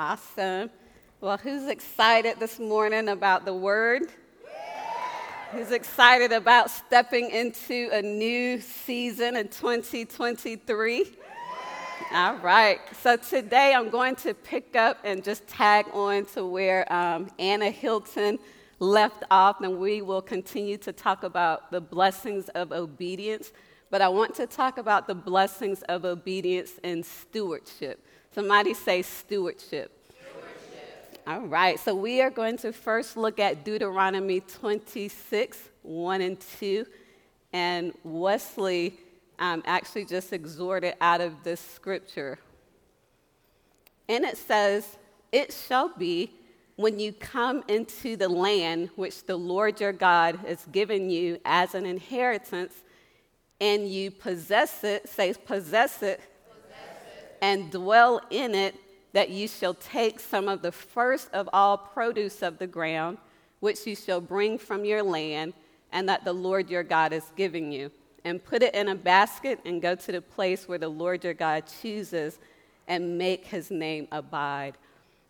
Awesome. Well, who's excited this morning about the word? Who's excited about stepping into a new season in 2023? All right. So today I'm going to pick up and just tag on to where um, Anna Hilton left off, and we will continue to talk about the blessings of obedience. But I want to talk about the blessings of obedience and stewardship. Somebody say stewardship. stewardship. All right. So we are going to first look at Deuteronomy 26, 1 and 2. And Wesley um, actually just exhorted out of this scripture. And it says, It shall be when you come into the land which the Lord your God has given you as an inheritance, and you possess it, say, possess it, possess it. And dwell in it, that you shall take some of the first of all produce of the ground, which you shall bring from your land, and that the Lord your God is giving you and put it in a basket and go to the place where the Lord your God chooses and make his name abide.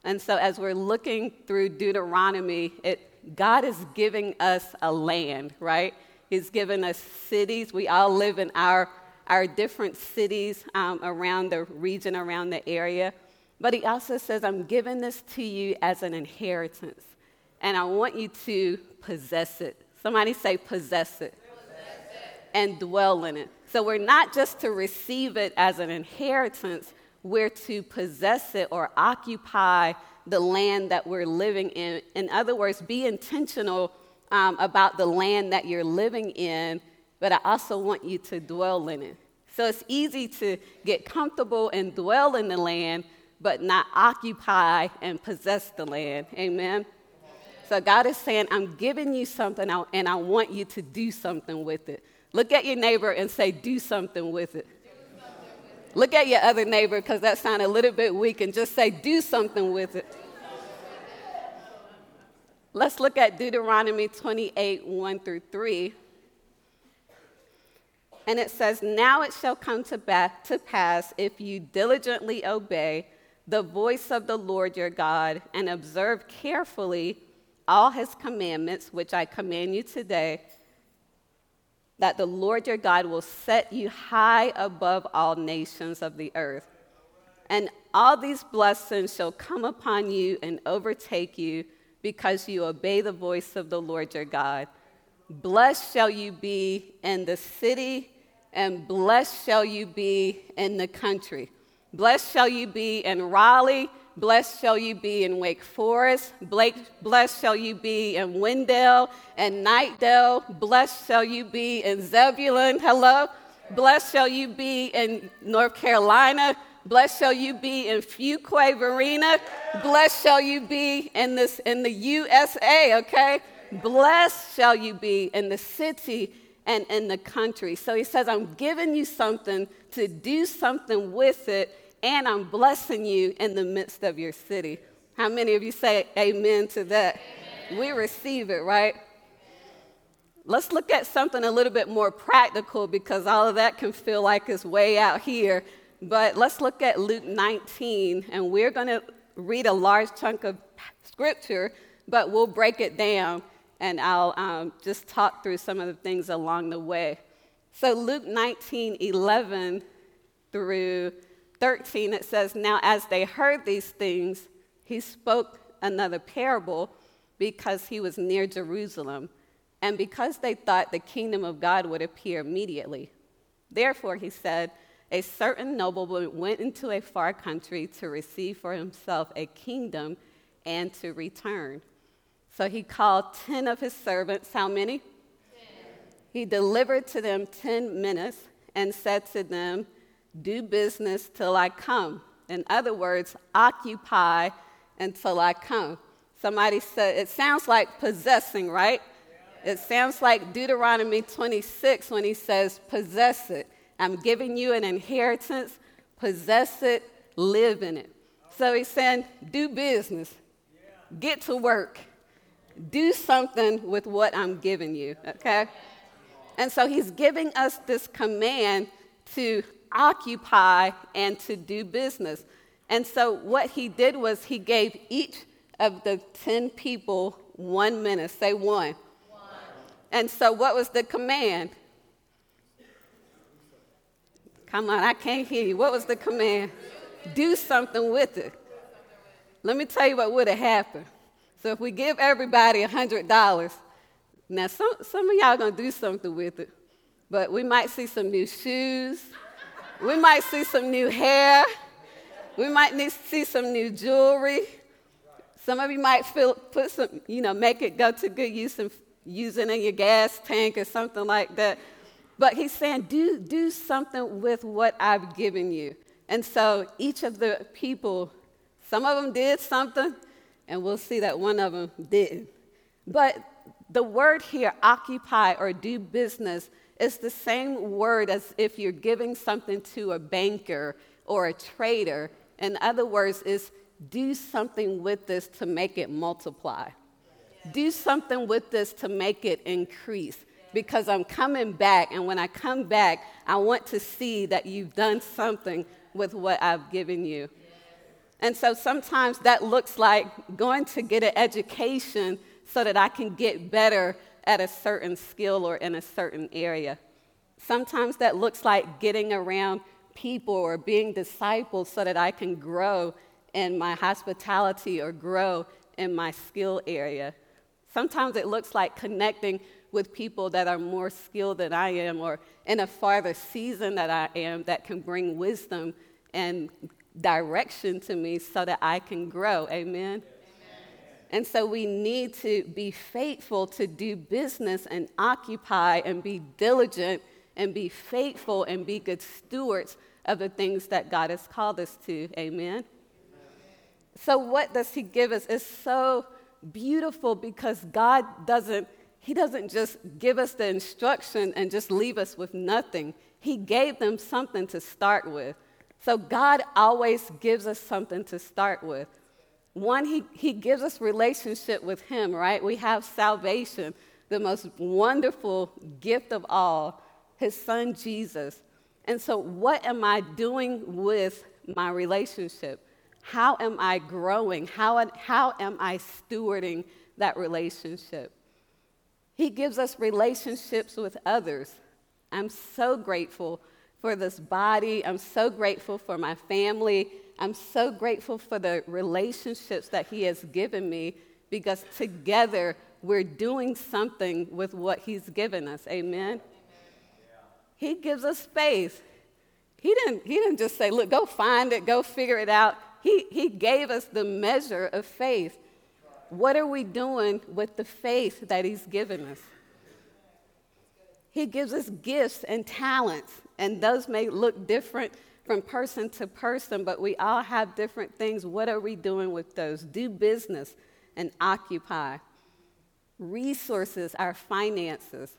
And so, as we're looking through Deuteronomy, it, God is giving us a land, right? He's given us cities. We all live in our, our different cities um, around the region, around the area. But He also says, I'm giving this to you as an inheritance, and I want you to possess it. Somebody say, possess it and dwell in it. So we're not just to receive it as an inheritance, we're to possess it or occupy the land that we're living in. In other words, be intentional um, about the land that you're living in, but I also want you to dwell in it. So it's easy to get comfortable and dwell in the land, but not occupy and possess the land. Amen? So God is saying, I'm giving you something and I want you to do something with it. Look at your neighbor and say, do something with it. Look at your other neighbor because that sounded a little bit weak and just say, do something with it. Let's look at Deuteronomy 28 1 through 3. And it says, Now it shall come to, to pass if you diligently obey the voice of the Lord your God and observe carefully all his commandments, which I command you today that the Lord your God will set you high above all nations of the earth. And all these blessings shall come upon you and overtake you because you obey the voice of the Lord your God. Blessed shall you be in the city, and blessed shall you be in the country. Blessed shall you be in Raleigh Blessed shall you be in Wake Forest. Blessed shall you be in Wendell and Knightdale. Blessed shall you be in Zebulon. Hello. Blessed shall you be in North Carolina. Blessed shall you be in Fuquay-Varina. Blessed shall you be in this in the USA, okay? Blessed shall you be in the city and in the country. So he says, I'm giving you something to do something with it and I'm blessing you in the midst of your city. How many of you say amen to that? Amen. We receive it, right? Let's look at something a little bit more practical because all of that can feel like it's way out here. But let's look at Luke 19, and we're going to read a large chunk of scripture, but we'll break it down and I'll um, just talk through some of the things along the way. So, Luke 19, 11 through 13, it says, Now as they heard these things, he spoke another parable because he was near Jerusalem, and because they thought the kingdom of God would appear immediately. Therefore, he said, A certain nobleman went into a far country to receive for himself a kingdom and to return. So he called 10 of his servants. How many? Ten. He delivered to them 10 minas and said to them, do business till I come. In other words, occupy until I come. Somebody said, it sounds like possessing, right? It sounds like Deuteronomy 26 when he says, possess it. I'm giving you an inheritance, possess it, live in it. So he's saying, do business, get to work, do something with what I'm giving you, okay? And so he's giving us this command to occupy and to do business. And so what he did was he gave each of the 10 people one mina. Say one. one. And so what was the command? Come on, I can't hear you. What was the command? Do something with it. Let me tell you what would have happened. So if we give everybody $100, now some, some of y'all gonna do something with it, but we might see some new shoes, we might see some new hair, we might need to see some new jewelry. Some of you might feel, put some, you know, make it go to good use and use it in your gas tank or something like that. But he's saying, do, do something with what I've given you. And so each of the people, some of them did something, and we'll see that one of them didn't. But the word here, occupy or do business, is the same word as if you're giving something to a banker or a trader. In other words, is do something with this to make it multiply. Do something with this to make it increase. Because I'm coming back, and when I come back, I want to see that you've done something with what I've given you. And so sometimes that looks like going to get an education so that I can get better at a certain skill or in a certain area. Sometimes that looks like getting around people or being discipled so that I can grow in my hospitality or grow in my skill area. Sometimes it looks like connecting with people that are more skilled than I am or in a farther season that I am that can bring wisdom and direction to me so that I can grow. Amen. And so we need to be faithful to do business and occupy and be diligent and be faithful and be good stewards of the things that God has called us to. Amen. So, what does He give us? It's so beautiful because God doesn't, He doesn't just give us the instruction and just leave us with nothing. He gave them something to start with. So God always gives us something to start with. One, he, he gives us relationship with Him, right? We have salvation, the most wonderful gift of all, His Son Jesus. And so, what am I doing with my relationship? How am I growing? How, how am I stewarding that relationship? He gives us relationships with others. I'm so grateful for this body. I'm so grateful for my family. I'm so grateful for the relationships that He has given me because together we're doing something with what He's given us. Amen? He gives us faith. He didn't, he didn't just say, look, go find it, go figure it out. He, he gave us the measure of faith. What are we doing with the faith that He's given us? He gives us gifts and talents, and those may look different from person to person, but we all have different things. What are we doing with those? Do business and occupy. Resources, our finances.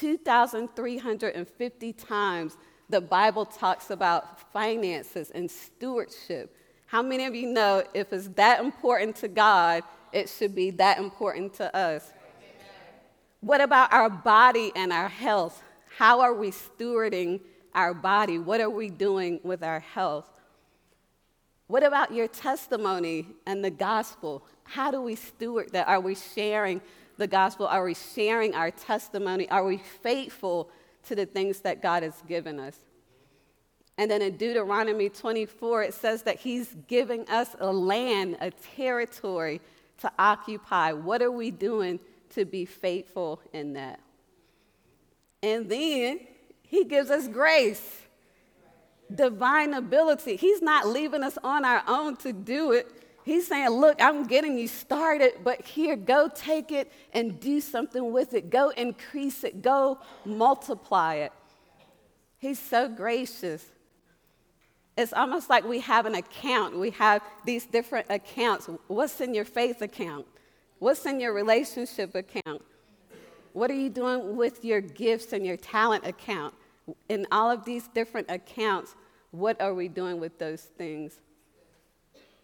2,350 times the Bible talks about finances and stewardship. How many of you know if it's that important to God, it should be that important to us? What about our body and our health? How are we stewarding our body? What are we doing with our health? What about your testimony and the gospel? How do we steward that? Are we sharing the gospel? Are we sharing our testimony? Are we faithful to the things that God has given us? And then in Deuteronomy 24, it says that He's giving us a land, a territory to occupy. What are we doing to be faithful in that? And then he gives us grace, divine ability. He's not leaving us on our own to do it. He's saying, Look, I'm getting you started, but here, go take it and do something with it. Go increase it. Go multiply it. He's so gracious. It's almost like we have an account. We have these different accounts. What's in your faith account? What's in your relationship account? What are you doing with your gifts and your talent account? In all of these different accounts, what are we doing with those things?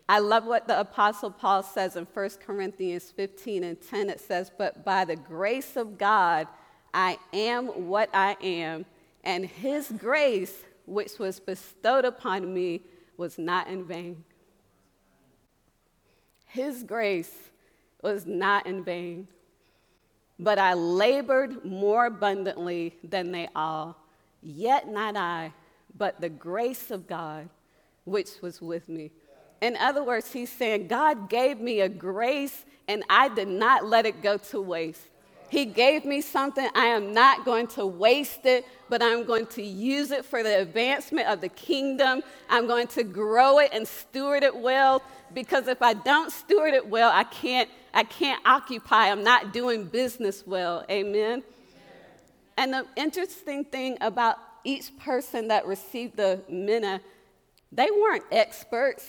I love what the Apostle Paul says in 1 Corinthians 15 and 10. It says, But by the grace of God, I am what I am, and his grace, which was bestowed upon me, was not in vain. his grace was not in vain. But I labored more abundantly than they all. Yet not I, but the grace of God, which was with me. In other words, he's saying, God gave me a grace and I did not let it go to waste. He gave me something. I am not going to waste it, but I'm going to use it for the advancement of the kingdom. I'm going to grow it and steward it well because if I don't steward it well, I can't I can't occupy. I'm not doing business well. Amen. And the interesting thing about each person that received the mina, they weren't experts.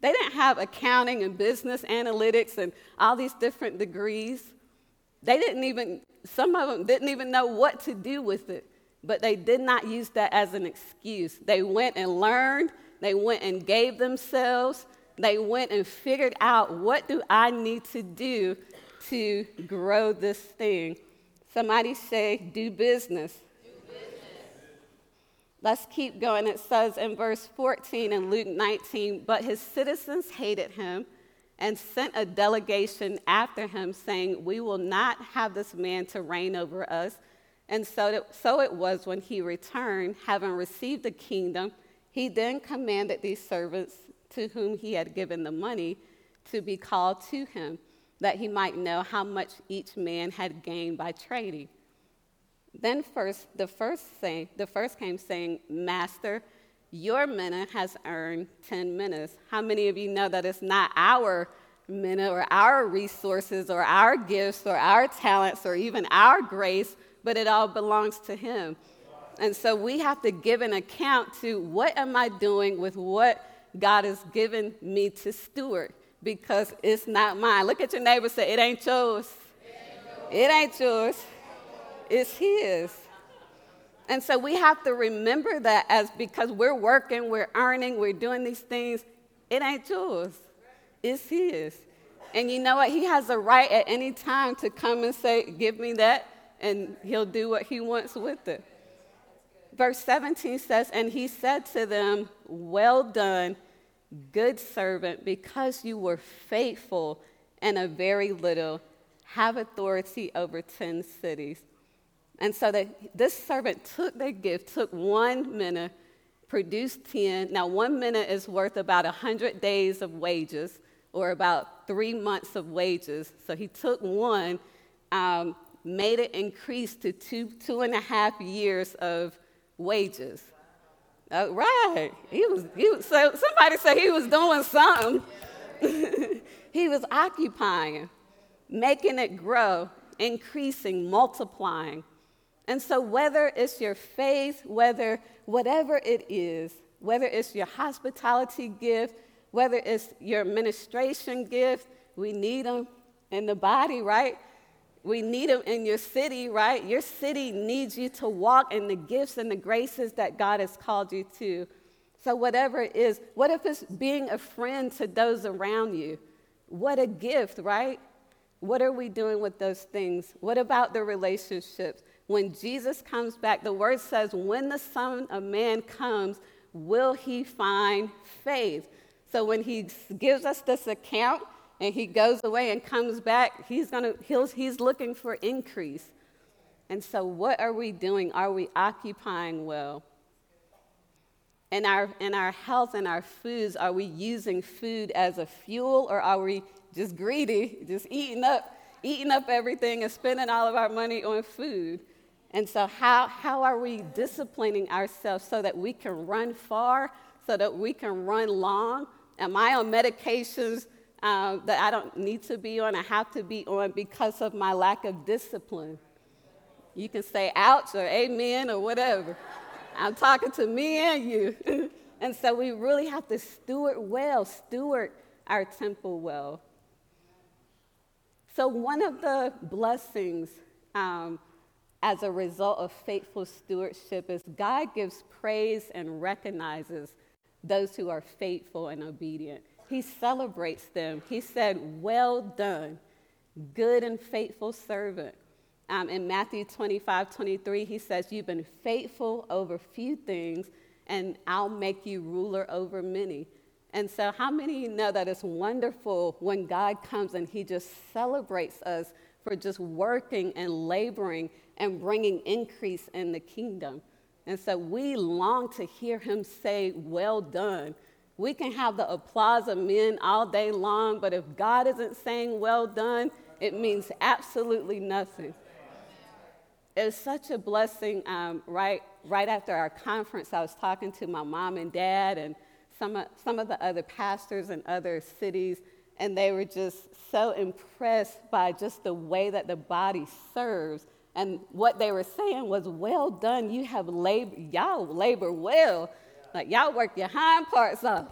They didn't have accounting and business analytics and all these different degrees. They didn't even, some of them didn't even know what to do with it, but they did not use that as an excuse. They went and learned, they went and gave themselves, they went and figured out what do I need to do to grow this thing. Somebody say, do business. Let's keep going. It says in verse 14 in Luke 19, but his citizens hated him and sent a delegation after him, saying, We will not have this man to reign over us. And so it, so it was when he returned, having received the kingdom, he then commanded these servants to whom he had given the money to be called to him, that he might know how much each man had gained by trading. Then first, the first say, the first came saying, Master, your mina has earned 10 minas. How many of you know that it's not our mina or our resources or our gifts or our talents or even our grace, but it all belongs to Him? And so we have to give an account to what am I doing with what God has given me to steward because it's not mine. Look at your neighbor say, It ain't yours. It ain't yours. It's His. And so we have to remember that as because we're working, we're earning, we're doing these things, it ain't yours, it's His. And you know what? He has a right at any time to come and say, Give me that, and He'll do what He wants with it. Verse 17 says, And He said to them, Well done, good servant, because you were faithful in a very little, have authority over 10 cities. And so this servant took their gift, took one mina, produced 10. Now, one mina is worth about 100 days of wages or about three months of wages. So he took one, um, made it increase to two, two and a half years of wages. Uh, right. He was, he was, so somebody said he was doing something. he was occupying, making it grow, increasing, multiplying. And so, whether it's your faith, whether whatever it is, whether it's your hospitality gift, whether it's your administration gift, we need them in the body, right? We need them in your city, right? Your city needs you to walk in the gifts and the graces that God has called you to. So, whatever it is, what if it's being a friend to those around you? What a gift, right? What are we doing with those things? What about the relationships? when Jesus comes back, the word says, when the Son of Man comes, will he find faith? So when he gives us this account and he goes away and comes back, he's, gonna, he's looking for increase. And so, what are we doing? Are we occupying well? In our, in our health and our foods, are we using food as a fuel or are we just greedy, just eating up, eating up everything and spending all of our money on food? And so, how, how are we disciplining ourselves so that we can run far, so that we can run long? Am I on medications uh, that I don't need to be on, I have to be on because of my lack of discipline? You can say ouch or amen or whatever. I'm talking to me and you. and so, we really have to steward well, steward our temple well. So, one of the blessings um, as a result of faithful stewardship is God gives praise and recognizes those who are faithful and obedient. He celebrates them. He said, Well done, good and faithful servant. Um, in Matthew 25, 23, he says, You've been faithful over few things, and I'll make you ruler over many. And so, how many you know that it's wonderful when God comes and He just celebrates us for just working and laboring and bringing increase in the kingdom? And so, we long to hear Him say, Well done. We can have the applause of men all day long, but if God isn't saying, Well done, it means absolutely nothing. It was such a blessing. Um, right, right after our conference, I was talking to my mom and dad and some of, some of the other pastors in other cities, and they were just so impressed by just the way that the body serves. And what they were saying was, Well done, you have labor, y'all labor well. Like, y'all work your hind parts off.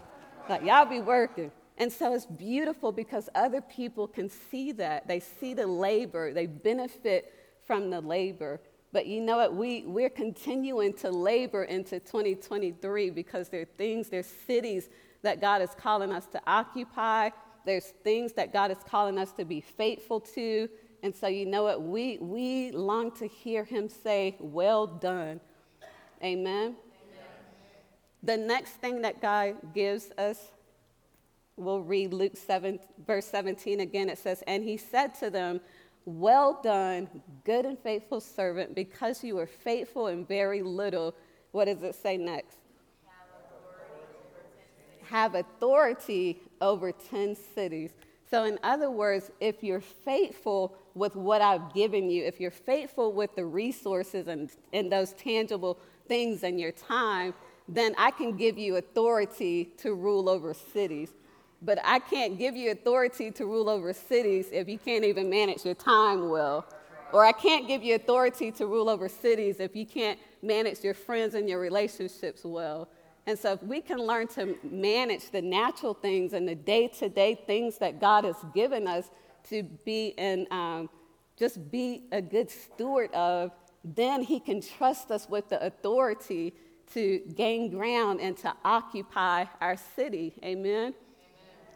Like, y'all be working. And so it's beautiful because other people can see that. They see the labor, they benefit from the labor. But you know what? We, we're continuing to labor into 2023 because there are things, there's cities that God is calling us to occupy. There's things that God is calling us to be faithful to. And so, you know what? We, we long to hear Him say, Well done. Amen. The next thing that God gives us, we'll read Luke 7, verse 17 again. It says, And He said to them, well done, good and faithful servant, because you were faithful in very little. What does it say next? Have authority over 10 cities. So, in other words, if you're faithful with what I've given you, if you're faithful with the resources and, and those tangible things and your time, then I can give you authority to rule over cities. But I can't give you authority to rule over cities if you can't even manage your time well. Or I can't give you authority to rule over cities if you can't manage your friends and your relationships well. And so, if we can learn to manage the natural things and the day to day things that God has given us to be and um, just be a good steward of, then He can trust us with the authority to gain ground and to occupy our city. Amen.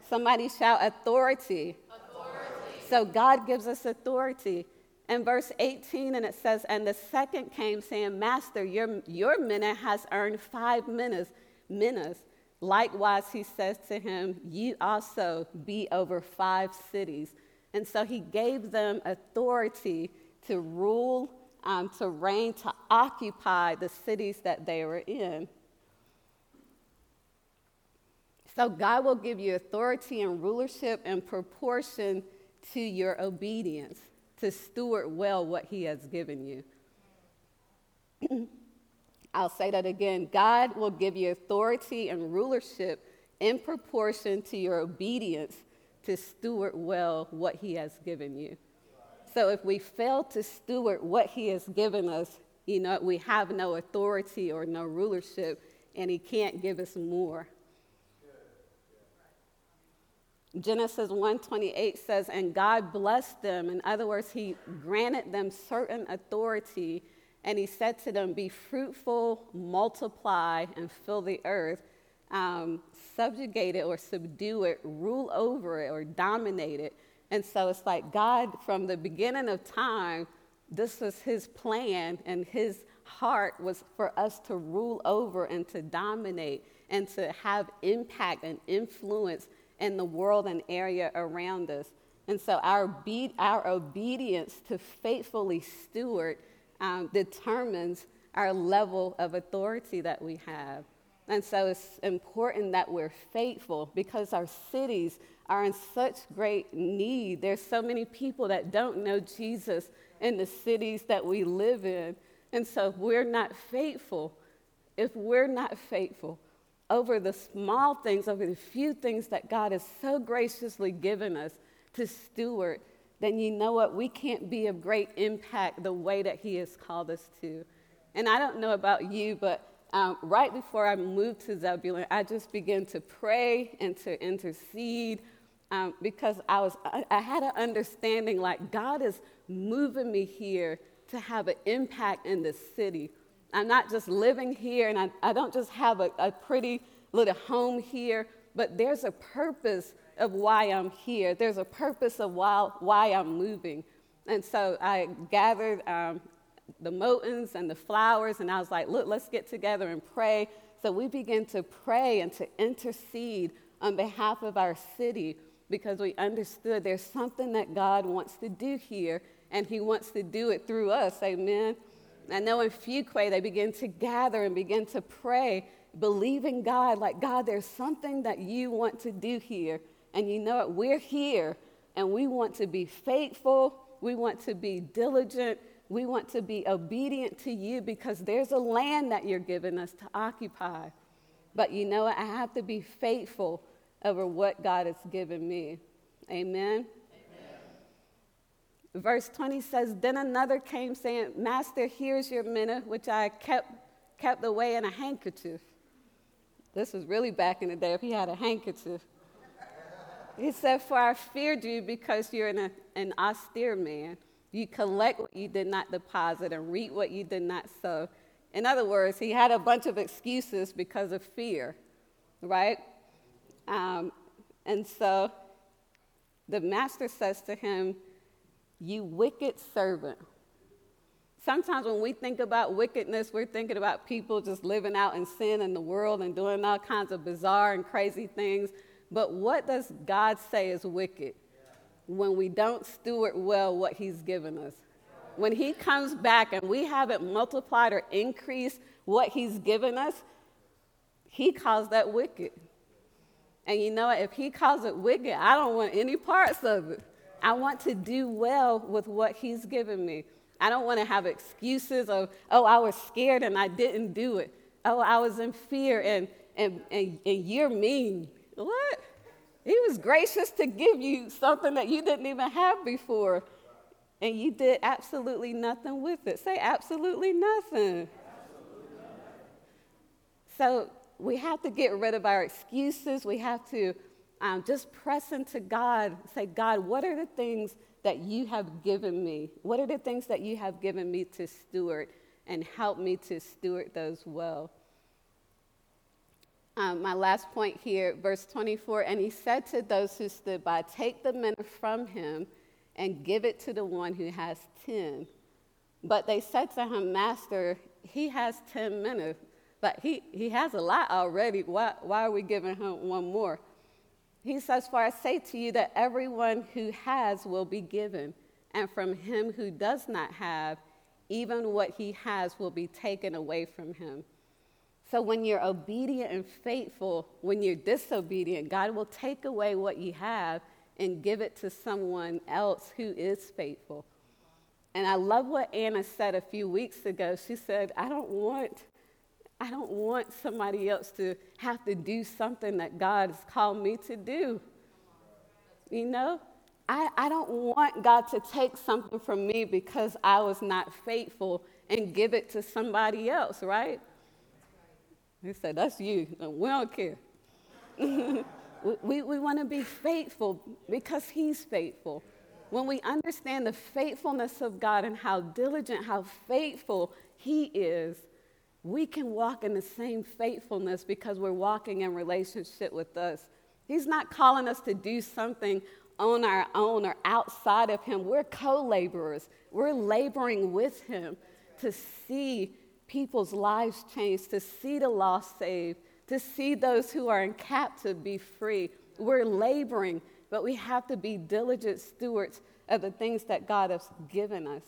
Somebody shout authority. authority. So God gives us authority. In verse 18, and it says, And the second came saying, Master, your, your mina has earned five minutes. minas. Likewise, he says to him, You also be over five cities. And so he gave them authority to rule, um, to reign, to occupy the cities that they were in. So God will give you authority and rulership in proportion to your obedience, to steward well what He has given you. I'll say that again. God will give you authority and rulership in proportion to your obedience to steward well what He has given you. So if we fail to steward what He has given us, you know, we have no authority or no rulership, and He can't give us more. Genesis 1:28 says, "And God blessed them." In other words, he granted them certain authority, and he said to them, "Be fruitful, multiply, and fill the earth, um, subjugate it or subdue it, rule over it or dominate it." And so it's like God, from the beginning of time, this was his plan, and his heart was for us to rule over and to dominate and to have impact and influence in the world and area around us. And so our, be- our obedience to faithfully steward um, determines our level of authority that we have. And so it's important that we're faithful because our cities are in such great need. There's so many people that don't know Jesus in the cities that we live in. And so if we're not faithful, if we're not faithful, over the small things, over the few things that God has so graciously given us to steward, then you know what? We can't be of great impact the way that He has called us to. And I don't know about you, but um, right before I moved to Zebulon, I just began to pray and to intercede um, because I, was, I, I had an understanding like God is moving me here to have an impact in the city. I'm not just living here and I, I don't just have a, a pretty little home here, but there's a purpose of why I'm here. There's a purpose of why, why I'm moving. And so I gathered um, the motins and the flowers, and I was like, look, let's get together and pray. So we began to pray and to intercede on behalf of our city because we understood there's something that God wants to do here, and He wants to do it through us. Amen. I know in Fuquay, they begin to gather and begin to pray, believing God, like, God, there's something that you want to do here. And you know what? We're here, and we want to be faithful, we want to be diligent, we want to be obedient to you because there's a land that you're giving us to occupy. But you know what? I have to be faithful over what God has given me. Amen. Verse 20 says, Then another came saying, Master, here's your mina, which I kept, kept away in a handkerchief. This was really back in the day if he had a handkerchief. He said, For I feared you because you're an, an austere man. You collect what you did not deposit and reap what you did not sow. In other words, he had a bunch of excuses because of fear, right? Um, and so the master says to him, You wicked servant. Sometimes when we think about wickedness, we're thinking about people just living out in sin in the world and doing all kinds of bizarre and crazy things. But what does God say is wicked? When we don't steward well what He's given us. When He comes back and we haven't multiplied or increased what He's given us, He calls that wicked. And you know what? If He calls it wicked, I don't want any parts of it. I want to do well with what He's given me. I don't want to have excuses of, oh, I was scared and I didn't do it. Oh, I was in fear and, and, and, and you're mean. What? He was gracious to give you something that you didn't even have before. And you did absolutely nothing with it. Say absolutely nothing. So we have to get rid of our excuses. We have to um, just press into God. Say, God, what are the things that you have given me? What are the things that you have given me to steward? And help me to steward those well. Um, my last point here, verse 24, and he said to those who stood by, Take the mina from him and give it to the one who has 10. But they said to him, Master, he has 10 mina, but he, he has a lot already. Why, why are we giving him one more? He says, For I say to you that everyone who has will be given, and from him who does not have, even what he has will be taken away from him. So when you're obedient and faithful, when you're disobedient, God will take away what you have and give it to someone else who is faithful. And I love what Anna said a few weeks ago. She said, I don't want I don't want somebody else to have to do something that God has called me to do. You know? I, I don't want God to take something from me because I was not faithful and give it to somebody else, right? He said, That's you. We don't care. we, we, we want to be faithful because He's faithful. When we understand the faithfulness of God and how diligent, how faithful He is, we can walk in the same faithfulness because we're walking in relationship with us. He's not calling us to do something on our own or outside of Him. We're co laborers, we're laboring with Him to see people's lives change, to see the lost saved, to see those who are in captive be free. We're laboring, but we have to be diligent stewards of the things that God has given us.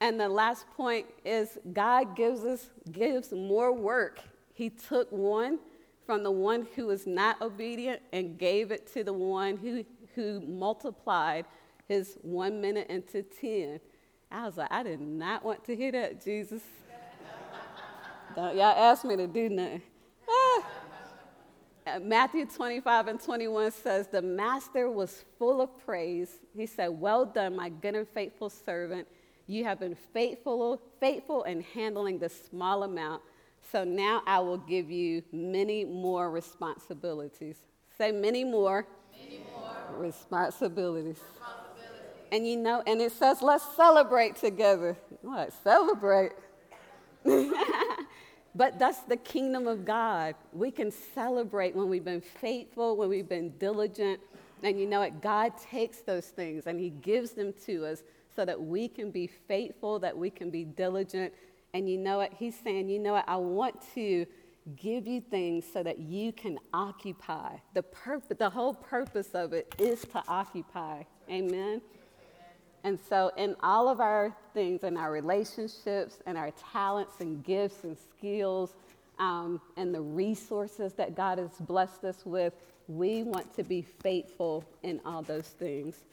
And the last point is God gives us gives more work. He took one from the one who was not obedient and gave it to the one who, who multiplied his one mina into ten. I was like, I did not want to hear that, Jesus. Don't y'all ask me to do nothing. Ah. Matthew 25 and 21 says, The master was full of praise. He said, Well done, my good and faithful servant. You have been faithful, faithful in handling the small amount, so now I will give you many more responsibilities. Say many more, many more. Responsibilities. responsibilities. And you know, and it says, let's celebrate together. What? Celebrate. but that's the kingdom of God. We can celebrate when we've been faithful, when we've been diligent. And you know what? God takes those things and He gives them to us so that we can be faithful, that we can be diligent. And you know what? He's saying, you know what? I want to give you things so that you can occupy. The, purpose, the whole purpose of it is to occupy. Amen? And so, in all of our things, in our relationships, and our talents and gifts and skills, um, and the resources that God has blessed us with, we want to be faithful in all those things.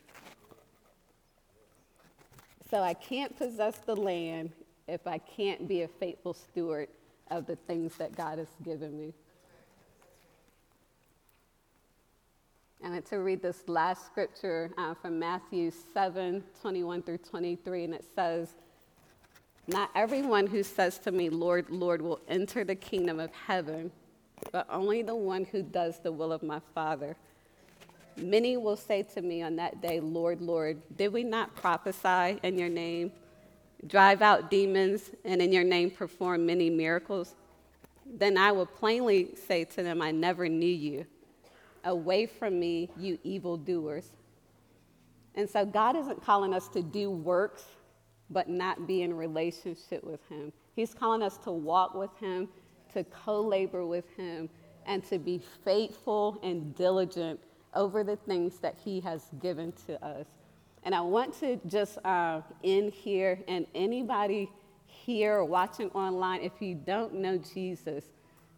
So, I can't possess the land if I can't be a faithful steward of the things that God has given me. And to read this last scripture uh, from Matthew 7 21 through 23, and it says, Not everyone who says to me, Lord, Lord, will enter the kingdom of heaven, but only the one who does the will of my Father. Many will say to me on that day, Lord, Lord, did we not prophesy in your name? drive out demons, and in your name perform many miracles, then I will plainly say to them, I never knew you. Away from me, you evildoers. And so God isn't calling us to do works, but not be in relationship with Him. He's calling us to walk with Him, to co labor with Him, and to be faithful and diligent over the things that He has given to us. And I want to just uh, end here, and anybody here watching online, if you don't know Jesus,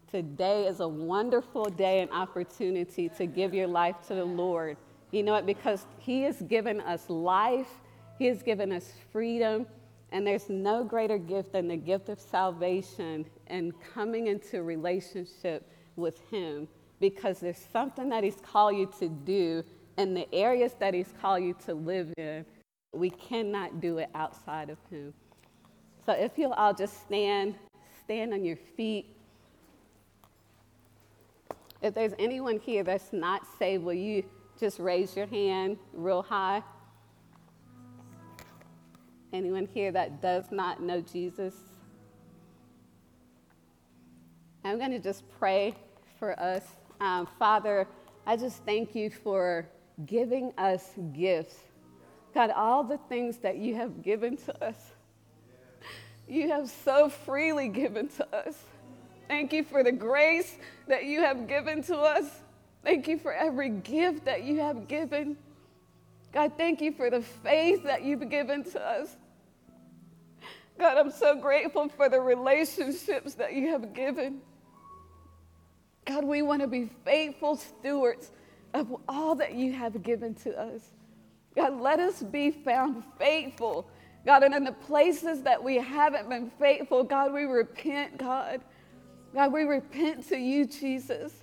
today is a wonderful day and opportunity to give your life to the Lord. You know what? Because He has given us life, He has given us freedom, and there's no greater gift than the gift of salvation and coming into relationship with Him because there's something that He's called you to do and the areas that He's called you to live in, we cannot do it outside of Him. So if you'll all just stand, stand on your feet. If there's anyone here that's not saved, will you just raise your hand real high? Anyone here that does not know Jesus? I'm going to just pray for us. Um, Father, I just thank you for giving us gifts. God, all the things that you have given to us, you have so freely given to us. Thank you for the grace that you have given to us. Thank you for every gift that you have given. God, thank you for the faith that you've given to us. God, I'm so grateful for the relationships that you have given. God, we want to be faithful stewards of all that you have given to us. God, let us be found faithful. God, and in the places that we haven't been faithful, God, we repent, God. God, we repent to you, Jesus.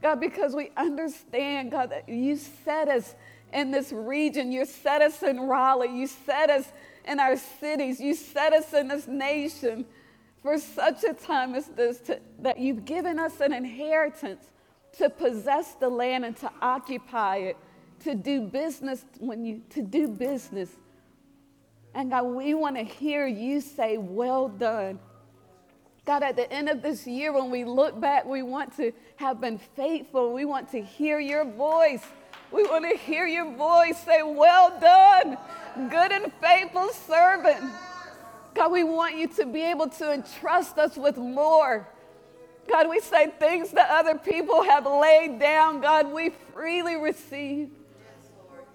God, because we understand, God, that you set us in this region. You set us in Raleigh. You set us in our cities. You set us in this nation for such a time as this, to, that you've given us an inheritance to possess the land and to occupy it, to do business when you to do business. And God, we want to hear you say, Well done. God, at the end of this year, when we look back, we want to have been faithful. We want to hear your voice. We want to hear your voice say, Well done, good and faithful servant. God, we want you to be able to entrust us with more. God, we say things that other people have laid down. God, we freely receive.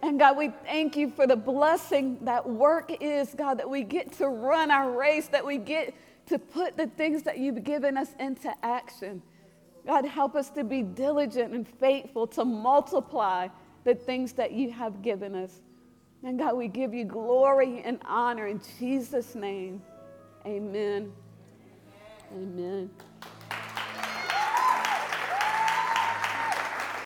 And God, we thank you for the blessing that work is, God, that we get to run our race, that we get to put the things that you've given us into action. God, help us to be diligent and faithful to multiply the things that you have given us. And God, we give you glory and honor in Jesus' name. Amen. Amen.